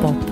pop.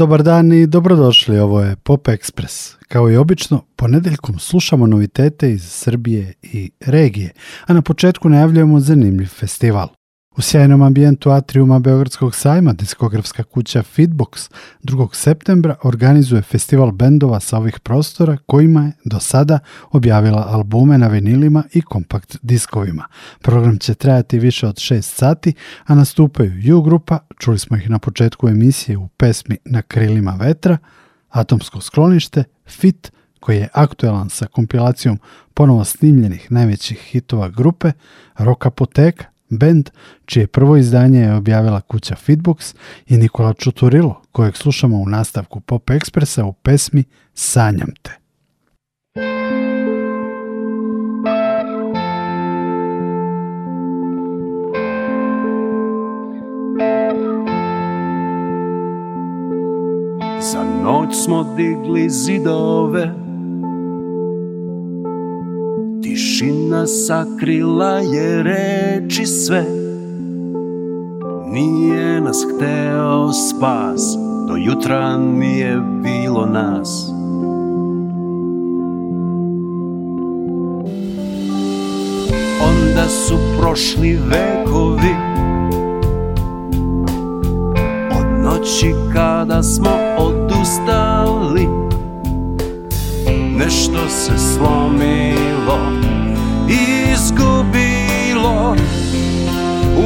Dobar dan i dobrodošli, ovo je Pop Express. Kao i obično, ponedjeljkom slušamo novitete iz Srbije i regije, a na početku najavljujemo zanimljiv festival. U sjajnom ambijentu atriuma Beogradskog sajma diskografska kuća Feedbox 2. septembra organizuje festival bendova sa ovih prostora kojima je do sada objavila albume na vinilima i kompakt diskovima. Program će trajati više od 6 sati, a nastupaju U grupa, čuli smo ih na početku emisije u pesmi Na krilima vetra, Atomsko sklonište, Fit, koji je aktualan sa kompilacijom ponovo snimljenih najvećih hitova grupe, Rokapoteka, band čije prvo izdanje je objavila kuća Fitbox i Nikola Čuturilo, kojeg slušamo u nastavku Pop ekspresa u pesmi Sanjam te. Za noć smo digli zidove Tišina sakrila je reči sve Nije nas hteo spas Do jutra nije bilo nas Onda su prošli vekovi Od noći kada smo odustali nešto se slomilo i izgubilo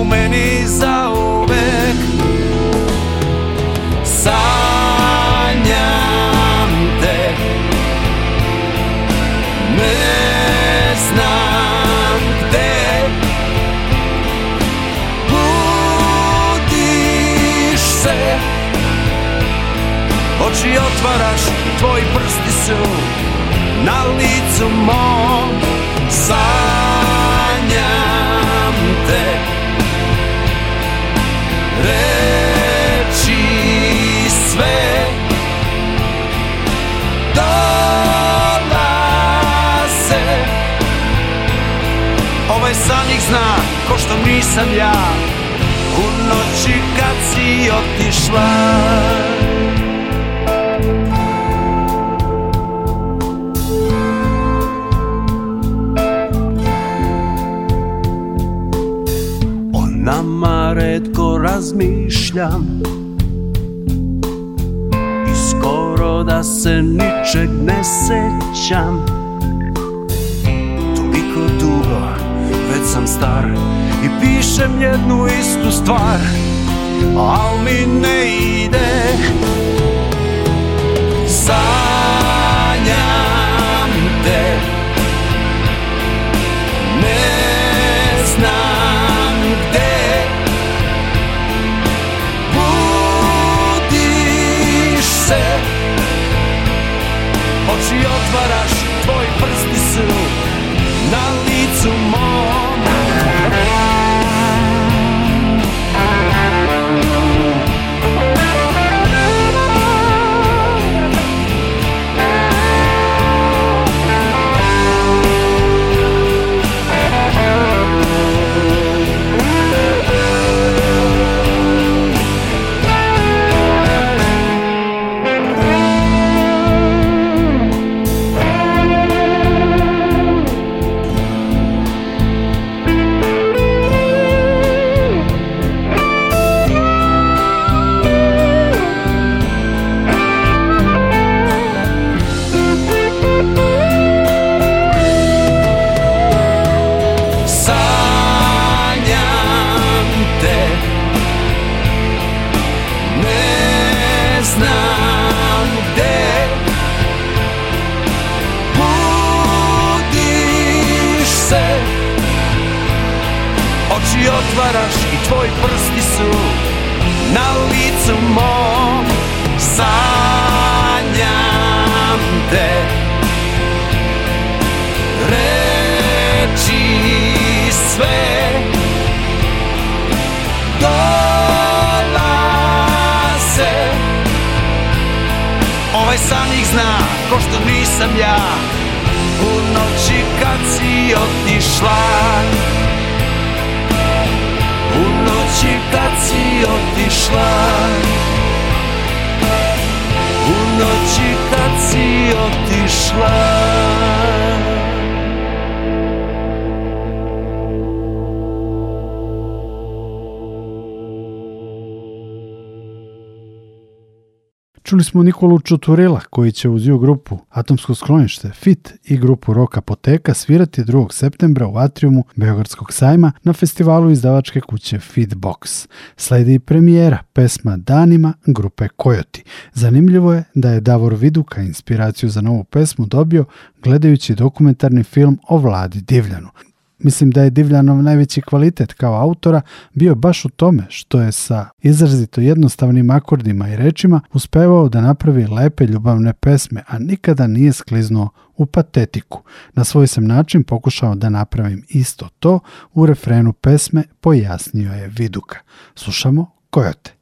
u meni za uvek Sanjam te Ne znam gde Budiš se Oči otvaraš, tvoji prsti su na licu mom sanjam te reči sve dolaze ovaj san ih zna ko što nisam ja u noći kad si otišla vama redko razmišljam I skoro da se ničeg ne sećam Toliko dugo, već sam star I pišem jednu istu stvar Al mi ne ide samo sanjam te Reči sve dolaze Ovaj san ih zna, ko što nisam ja U noći kad si otišla noći kad si otišla U noći kad si otišla Čuli smo Nikolu Čuturila koji će uz ju grupu Atomsko sklonište, FIT i grupu Roka Poteka svirati 2. septembra u atriumu Beogradskog sajma na festivalu izdavačke kuće Fitbox. Sledi i premijera pesma Danima grupe Kojoti. Zanimljivo je da je Davor Viduka inspiraciju za novu pesmu dobio gledajući dokumentarni film o vladi Divljanu. Mislim da je Divljanov najveći kvalitet kao autora bio baš u tome što je sa izrazito jednostavnim akordima i rečima uspevao da napravi lepe ljubavne pesme, a nikada nije skliznuo u patetiku. Na svoj sam način pokušao da napravim isto to, u refrenu pesme pojasnio je Viduka. Slušamo Kojote.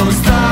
follows stars.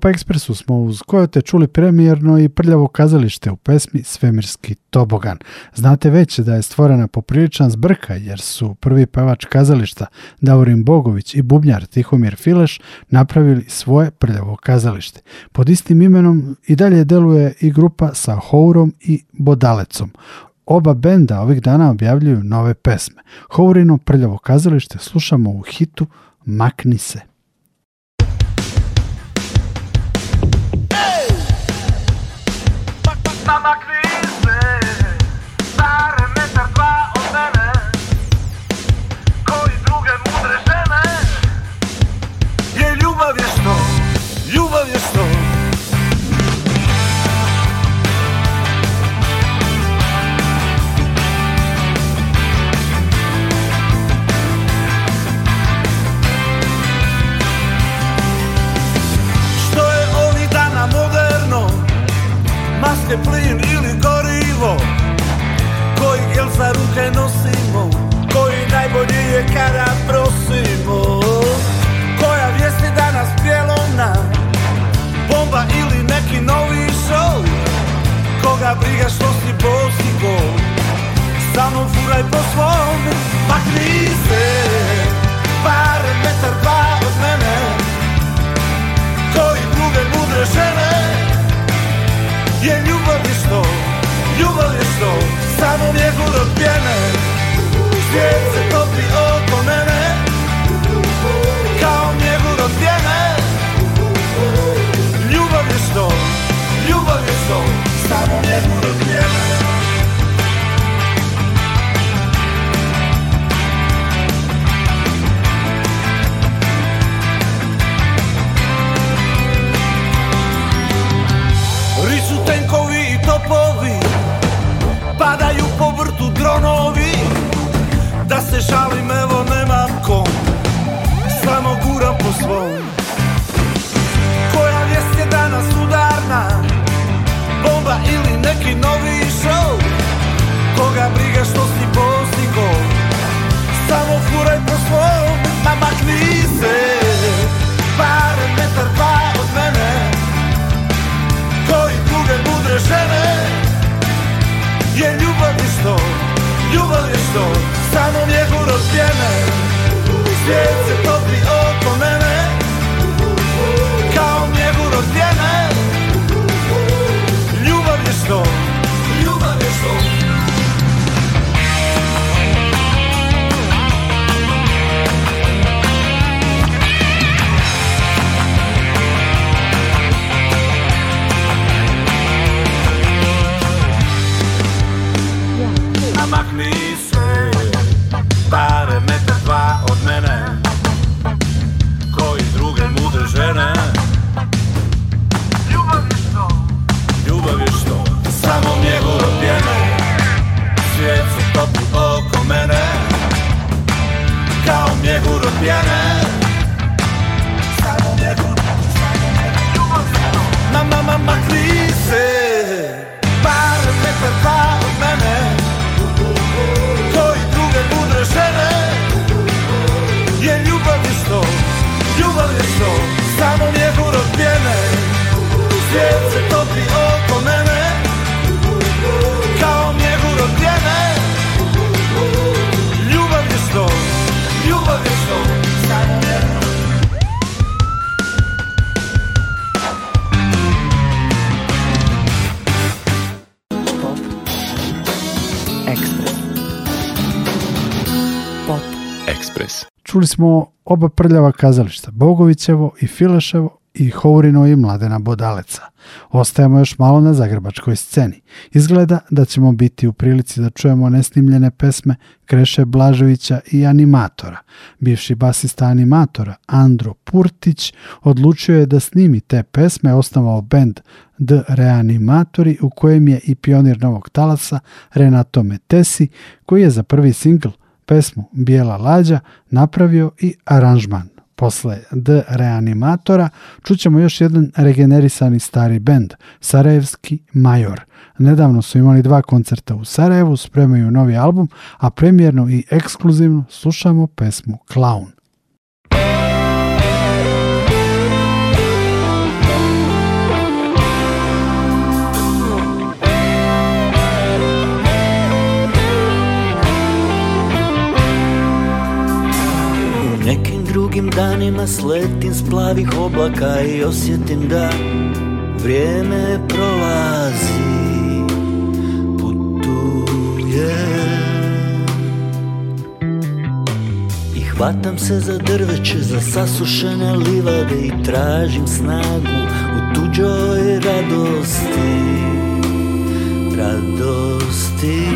Pa Ekspresu smo uz te čuli premijerno i prljavo kazalište u pesmi Svemirski tobogan. Znate već da je stvorena popriličan zbrka jer su prvi pevač kazališta Davorin Bogović i bubnjar Tihomir Fileš napravili svoje prljavo kazalište. Pod istim imenom i dalje deluje i grupa sa Hourom i Bodalecom. Oba benda ovih dana objavljuju nove pesme. Hourino prljavo kazalište slušamo u hitu Makni se. je plin ili gorivo Koji gel za ruke nosimo Koji najbolji je kada prosimo Koja vijest je danas pjelona Bomba ili neki novi show Koga briga što si bosi gol furaj po svom Pa se Par metar dva od mene Koji druge mudre žene je ljubav je snov, ljubav je snov Samo mjehur do pjene Svijet se topi oko mene smo oba prljava kazališta, Bogovićevo i Fileševo i Hourino i Mladena Bodaleca. Ostajemo još malo na zagrebačkoj sceni. Izgleda da ćemo biti u prilici da čujemo nesnimljene pesme Kreše Blaževića i animatora. Bivši basista animatora Andro Purtić odlučio je da snimi te pesme, osnovao band The Reanimatori u kojem je i pionir novog talasa Renato Metesi koji je za prvi singl pesmu Bijela lađa napravio i aranžman. Posle D reanimatora čućemo još jedan regenerisani stari bend, Sarajevski Major. Nedavno su imali dva koncerta u Sarajevu, spremaju novi album, a premjerno i ekskluzivno slušamo pesmu Clown. dugim danima sletim s plavih oblaka i osjetim da vrijeme prolazi putuje i hvatam se za drveće za sasušene livade i tražim snagu u tuđoj radosti radosti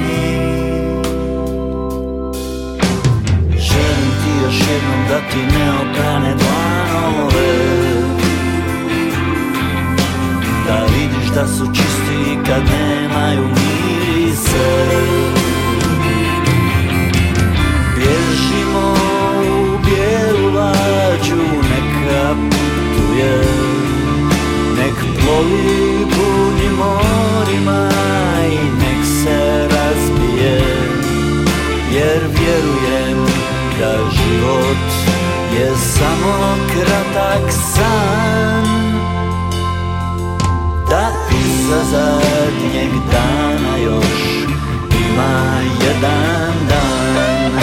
još jednom da ti ne okane dlanove Da vidiš da su čisti kad nemaju mirise Bježimo u bijelu lađu neka putuje Nek plovi puni morima i nek se razbije Jer vjerujem da život je samo kratak san Da iza zadnjeg dana još ima jedan dan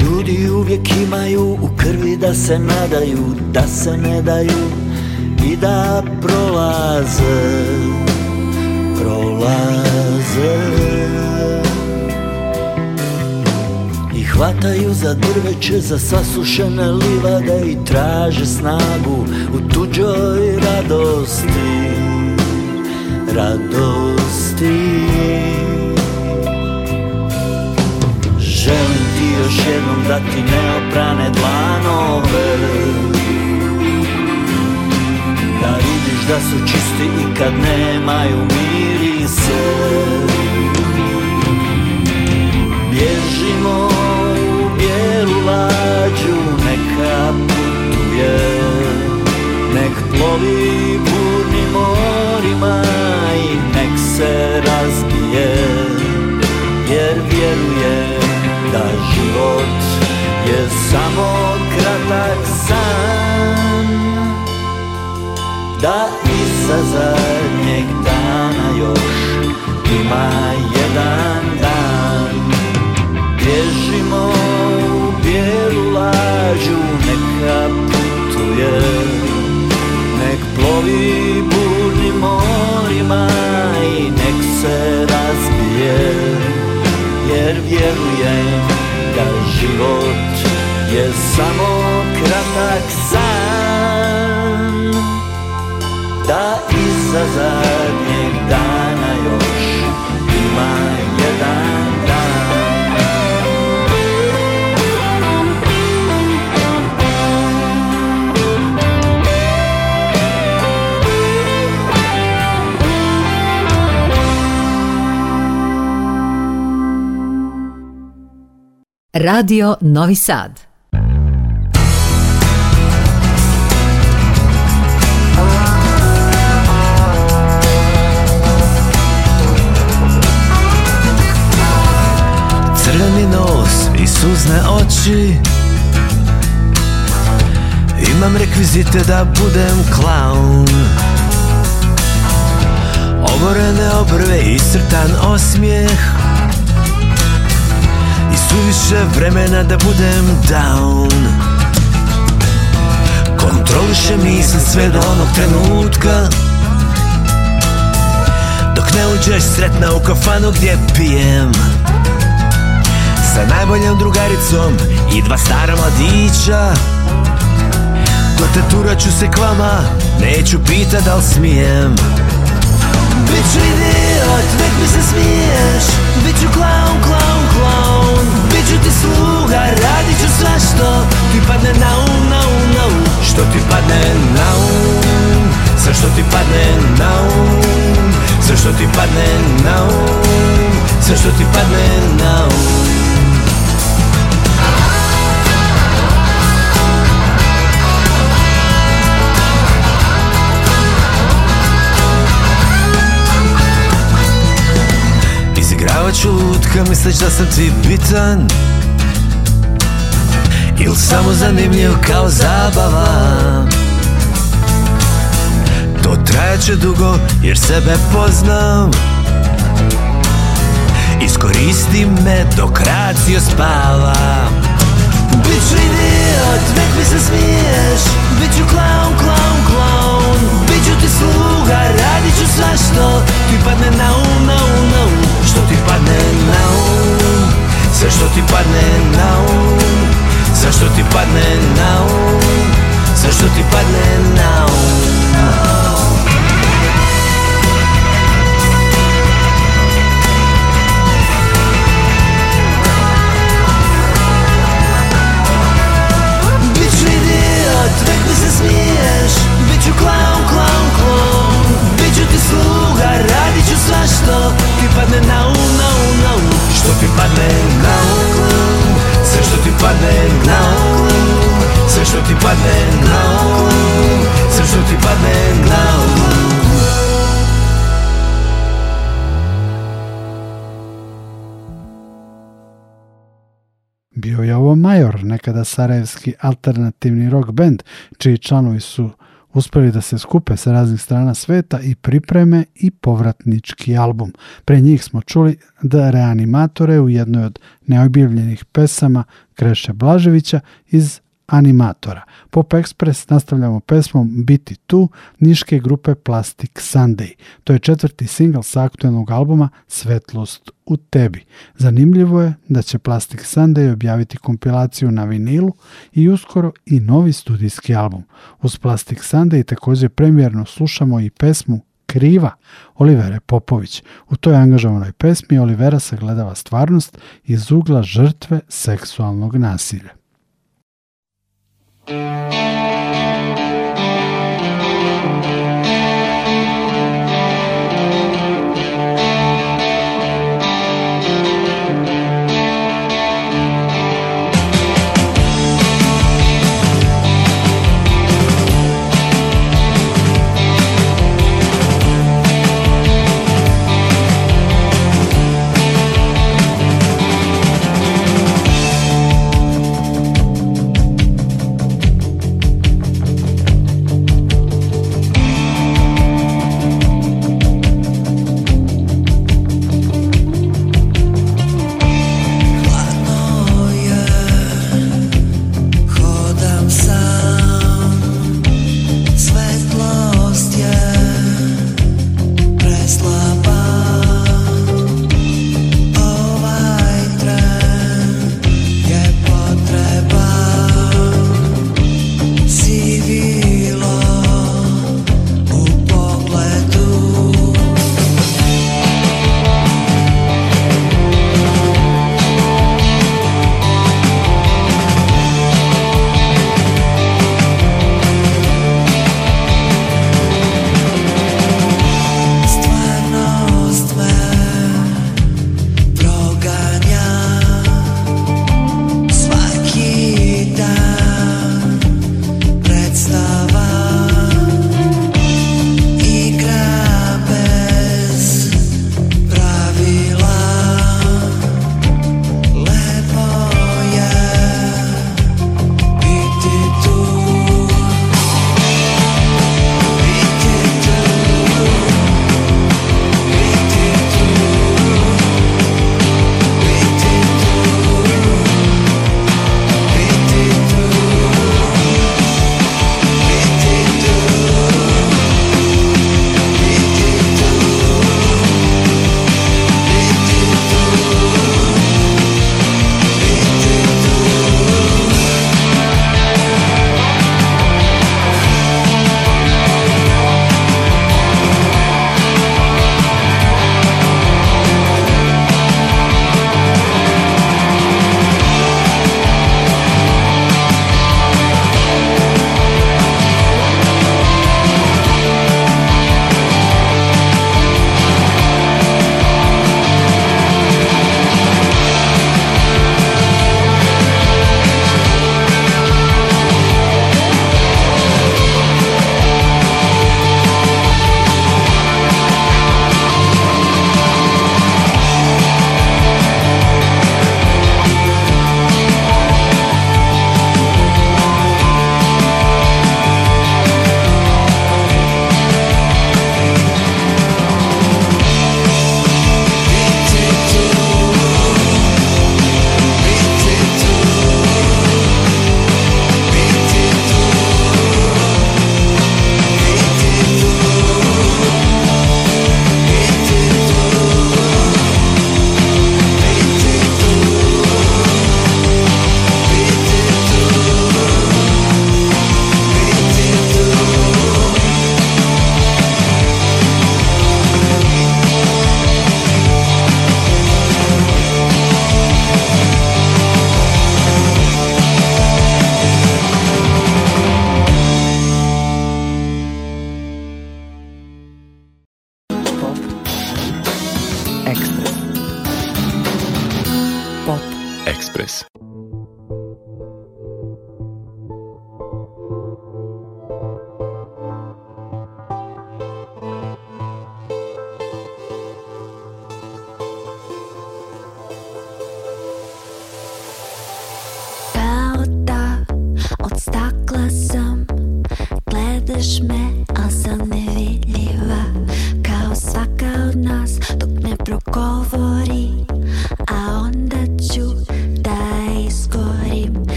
Ljudi uvijek imaju u krvi da se nadaju, da se ne daju i da prolaze prolaze I hvataju za drveće, za sasušene livade I traže snagu u tuđoj radosti Radosti Želim ti još jednom dati neoprane dlanove Da vidiš da su čisti i kad nemaju mi veseli Bježimo u bijelu lađu Neka putuje Nek plovi burnim morima I nek se razbije Jer vjeruje da život je samo kratak san Da za. Ima jedan dan Bježimo u bijelu lađu Neka putuje Nek plovi burni morima I nek se razbije Jer vjerujem da život je samo kratak san Da za. Radio Novi Sad. Crveni nos i suzne oči Imam rekvizite da budem klaun Oborene obrve i srtan osmijeh Suviše vremena da budem down Kontroliše misli sve do onog trenutka Dok ne uđeš sretna u kafanu gdje pijem Sa najboljom drugaricom i dva stara mladića te ću se k vama, neću pita da li smijem Biću idiot, nek mi se smiješ Biću clown, clown ti sluga, radit ću što Ti padne na um, na um, na um Što ti padne na um Sve što ti padne na um Sve što ti padne na um Sve što ti padne na um ću lutka misleć da sam ti bitan Il samo zanimljiv kao zabava To trajaće dugo jer sebe poznam Iskoristi me dok racio spava Biću idiot, nek mi se smiješ Biću clown, clown, clown ti sluga, Radit ću što ti padne na um, na um, na um Što ti padne na um Sve što ti padne na um Sve što ti padne na um Sve što ti padne na um padne na um, ti padne na um. Bio je ovo Major, nekada sarajevski alternativni rock band, čiji članovi su uspeli da se skupe sa raznih strana sveta i pripreme i povratnički album. Pre njih smo čuli da reanimatore u jednoj od neobjavljenih pesama Kreše Blaževića iz animatora. Pop Express nastavljamo pesmom Biti tu niške grupe Plastic Sunday. To je četvrti singl sa aktualnog albuma Svetlost u tebi. Zanimljivo je da će Plastic Sunday objaviti kompilaciju na vinilu i uskoro i novi studijski album. Uz Plastic Sunday također premijerno slušamo i pesmu Kriva Olivere Popović. U toj angažovanoj pesmi Olivera sagledava stvarnost iz ugla žrtve seksualnog nasilja. Música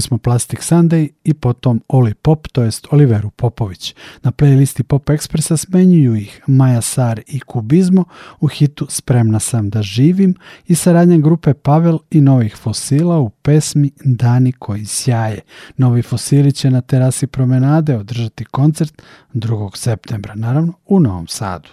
smo Plastic Sunday i potom Oli Pop, to jest Oliveru Popović. Na playlisti Pop Expressa smenjuju ih Maja Sar i Kubizmo u hitu Spremna sam da živim i saradnja grupe Pavel i Novih Fosila u pesmi Dani koji sjaje. Novi Fosili će na terasi promenade održati koncert 2. septembra, naravno u Novom Sadu.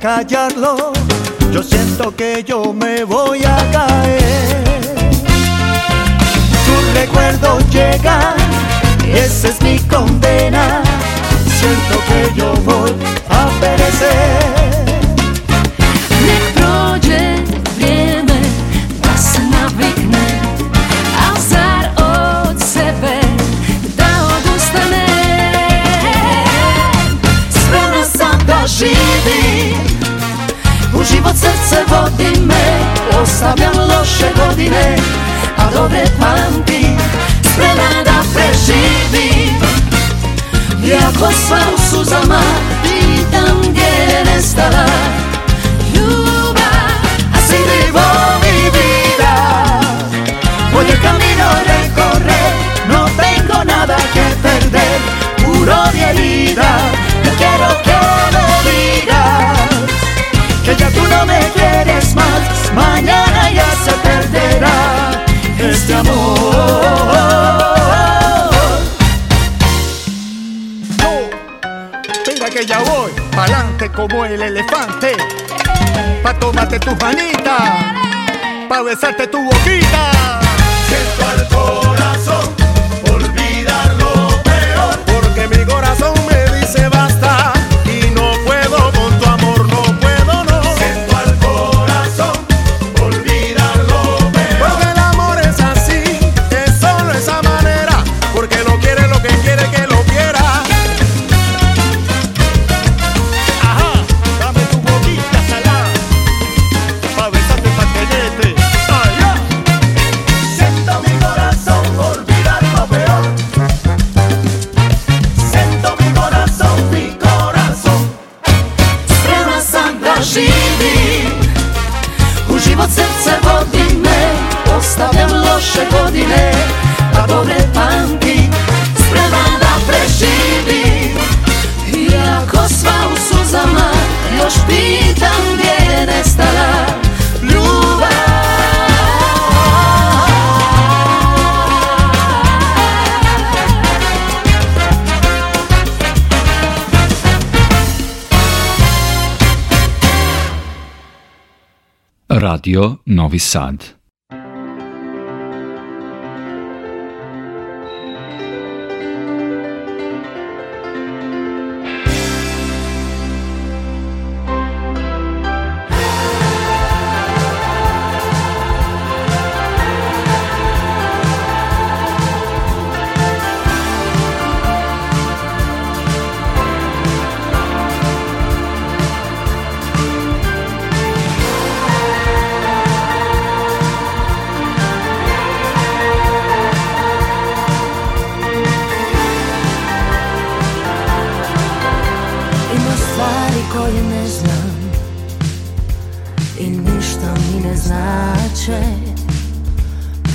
callarlo, yo siento que yo me voy a caer. Tu recuerdo llega, esa es mi condena, siento que yo voy a perecer. U život srce vodi me Ostavljam loše godine A dobre pamtim sprema da preživim Iako sva u suzama Pitam gdje je nestala Ljubav A svi mi voli vida Voy kamino camino No tengo nada que perder Puro de herida no me quieres más, mañana ya se perderá este amor. Oh, que ya voy, pa'lante como el elefante, pa' tomarte tus manitas, pa' besarte tu boquita. Siento al corazón. Radio Novi Sad.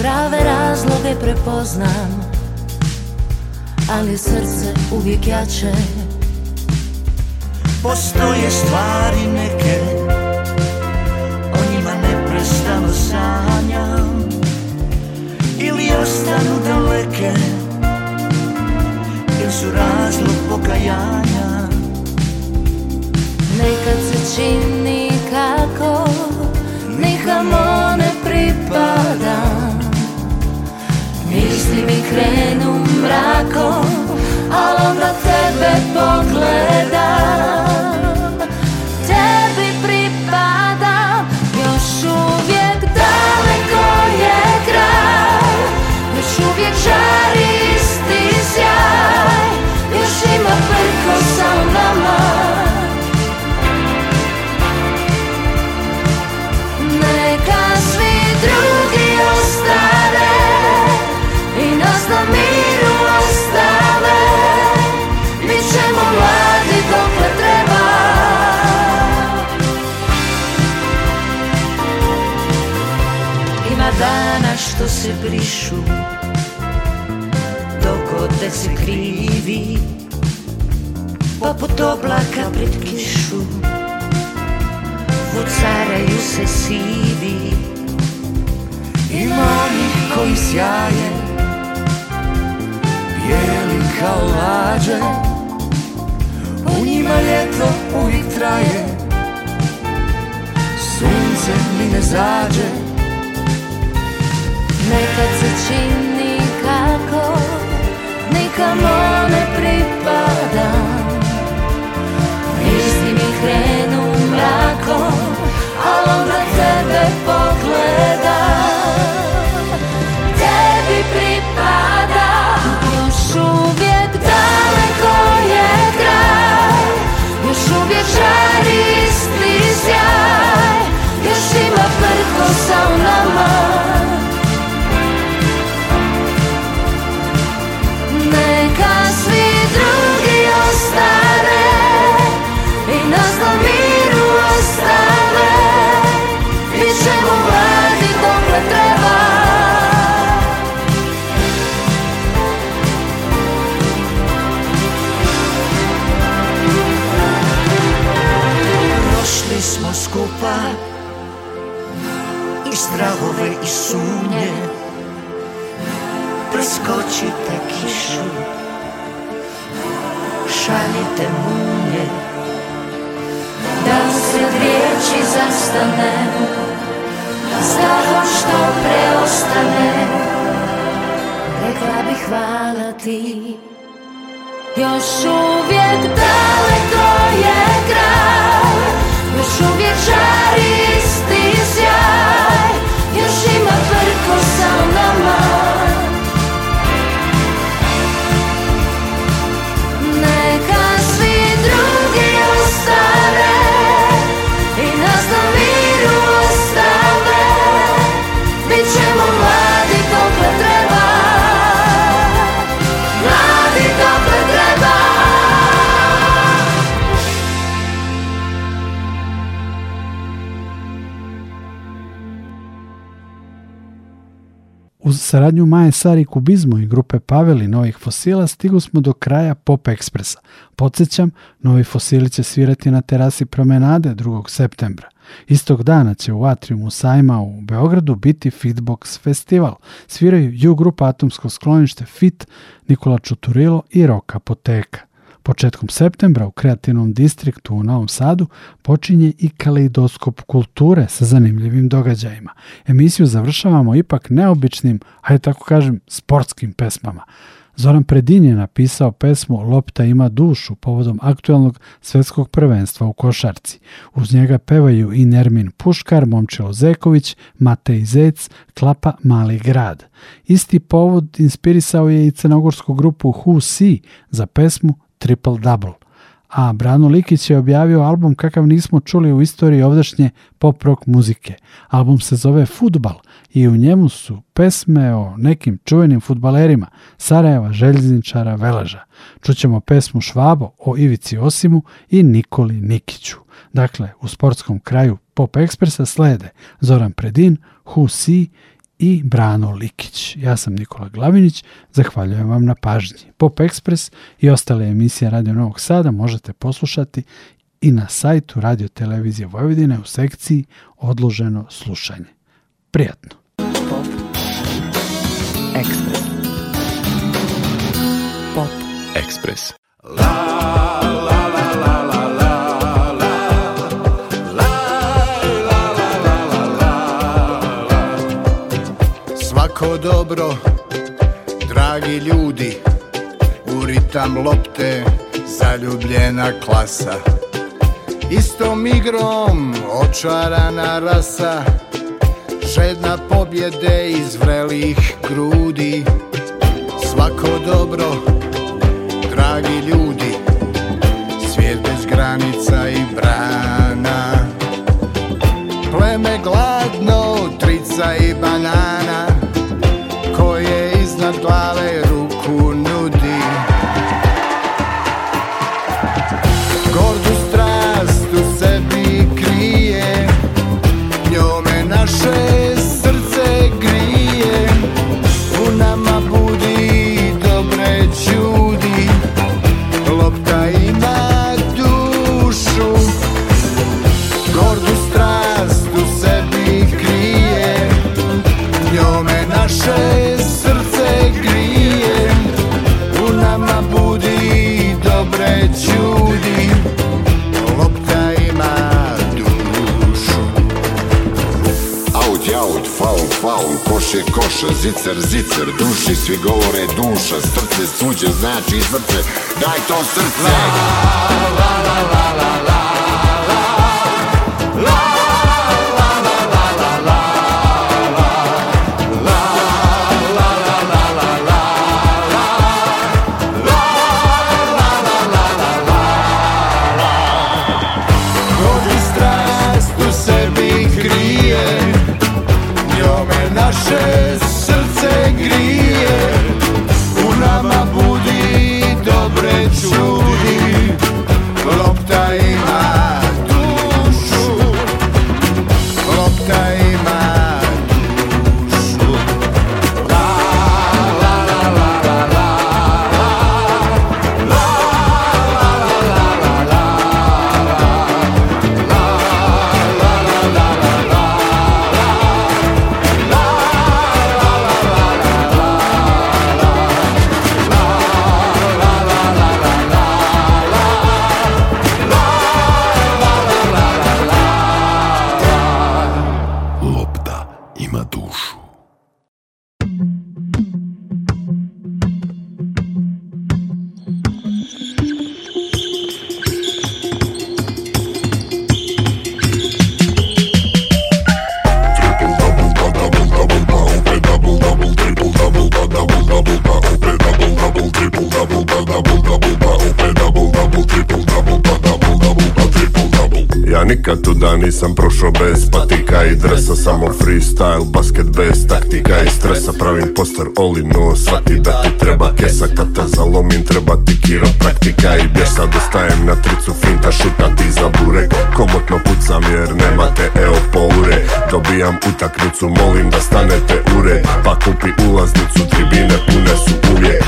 prave razloge prepoznam Ali srce uvijek jače Postoje stvari neke O njima neprestano sanjam Ili ostanu daleke jer su razlog pokajanja Nekad se čini kako Nikamo ne pripadam misli mi krenu mrakom, al onda tebe pogledam što se brišu Dogode se krivi Poput oblaka pred kišu Vucaraju se sivi Ima onih koji sjaje Bijeli kao lađe U njima ljeto uvijek traje Sunce mi ne zađe nekad se čini kako nikamo ne pripada. Misli mi krenu mrakom, al onda tebe pogleda. strahove i sumnje Preskočite kišu Šaljite munje Da sred riječi zastane Zdaho što preostane Rekla bih hvala ti Još uvijek daleko je kraj Još uvijek žari saradnju Maje Sari Kubizmo i grupe Paveli Novih Fosila stigli smo do kraja Pop Ekspresa. Podsećam, Novi Fosili će svirati na terasi promenade 2. septembra. Istog dana će u atriumu sajma u Beogradu biti Fitbox festival. Sviraju ju grupa Atomsko sklonište Fit, Nikola Čuturilo i Roka apoteka Početkom septembra u kreativnom distriktu u Novom Sadu počinje i kaleidoskop kulture sa zanimljivim događajima. Emisiju završavamo ipak neobičnim, hajde tako kažem, sportskim pesmama. Zoran Predin je napisao pesmu Lopta ima dušu povodom aktualnog svetskog prvenstva u košarci. Uz njega pevaju i Nermin Puškar, Momčilo Zeković, Matej Zec, Klapa Mali grad. Isti povod inspirisao je i cenogorsku grupu Who See za pesmu triple A Brano Likić je objavio album kakav nismo čuli u istoriji ovdašnje pop rock muzike. Album se zove Futbal i u njemu su pesme o nekim čuvenim futbalerima Sarajeva, Željezničara, Velaža. Čućemo pesmu Švabo o Ivici Osimu i Nikoli Nikiću. Dakle, u sportskom kraju Pop Ekspresa slede Zoran Predin, Hu Si i Brano Likić. Ja sam Nikola Glavinić, zahvaljujem vam na pažnji. Pop Express i ostale emisije Radio Novog Sada možete poslušati i na sajtu Radio Televizije Vojvodine u sekciji Odloženo slušanje. Prijatno! Pop Express Pop la, la. Ko dobro, dragi ljudi, u ritam lopte zaljubljena klasa Istom igrom očarana rasa Žedna pobjede iz vrelih grudi Svako dobro, dragi ljudi Svijet bez granica i brana Pleme gladno, trica i banana koša, zicer, zicer Duši svi govore duša, srce suđe znači srce Daj to srce La la la la la all Oli all Svati da ti treba kesa Kad te zalomim treba ti kira, praktika I bjesa dostajem na tricu finta Šuta ti za burek Komotno pucam jer nemate evo poure Dobijam utakmicu molim da stanete ure Pa kupi ulaznicu tribine pune su uvijek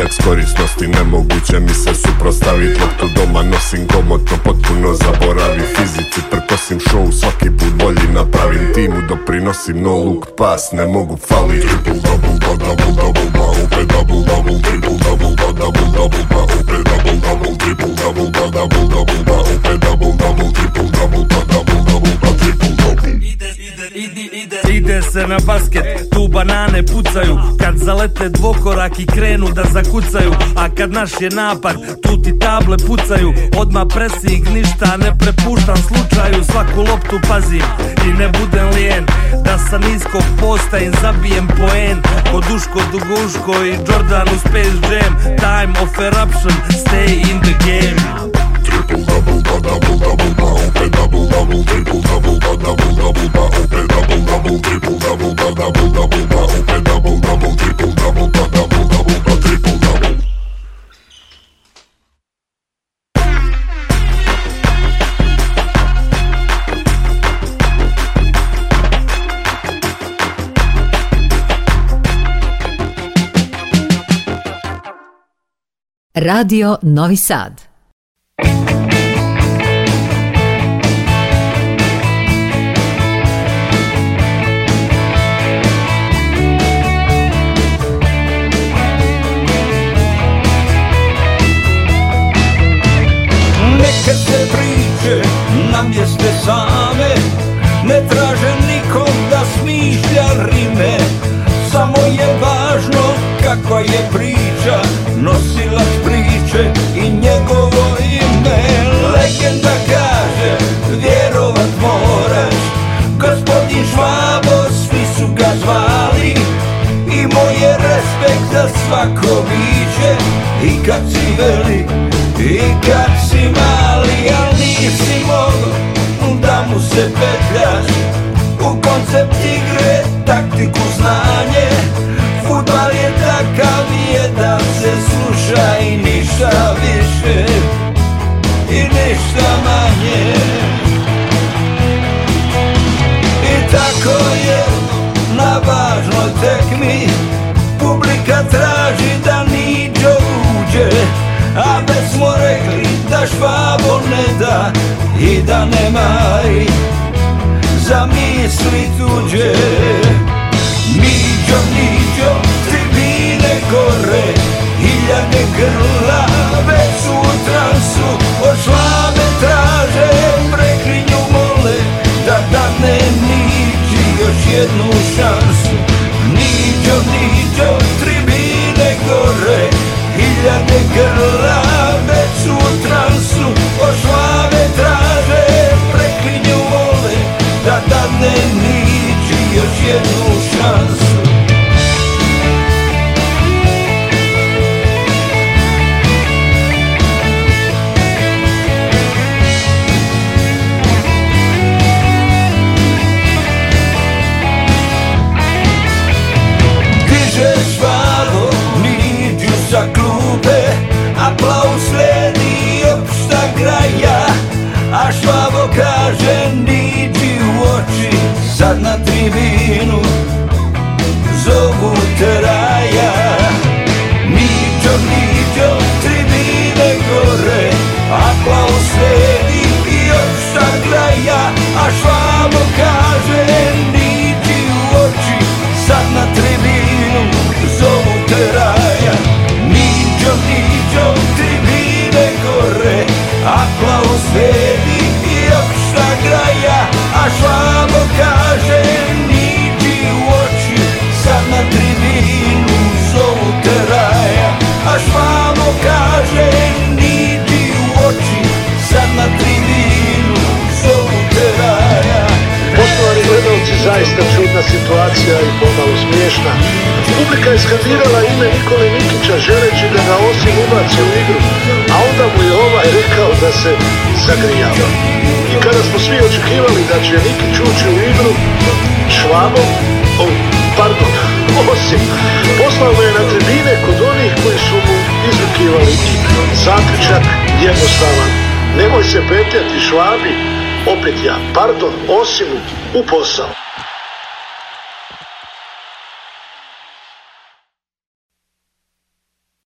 indeks korisnosti Nemoguće mi se suprostavit Dok to doma nosim komotno potpuno zaboravi Fizici prkosim show svaki put bolji napravim Timu doprinosim no look pas ne mogu falit Triple double ba double double ba opet double double Triple double ba double double ba opet double double Triple double ba double double ba opet double double Triple double ba double double ba triple double Ide se na basket, tu banane pucaju Kad zalete dvokorak i krenu da zakucaju kucaju A kad naš je napad tu ti table pucaju Odma presig ništa ne prepuštam slučaju Svaku loptu pazim i ne budem lijen Da sa niskog posta zabijem poen Ko Duško Duguško i Jordan u Space Jam Time of eruption, stay in the game Triple double double double double, opet double double double double double double double double double double double double double double double Radio Novi Sad me Pardon, osim u posao.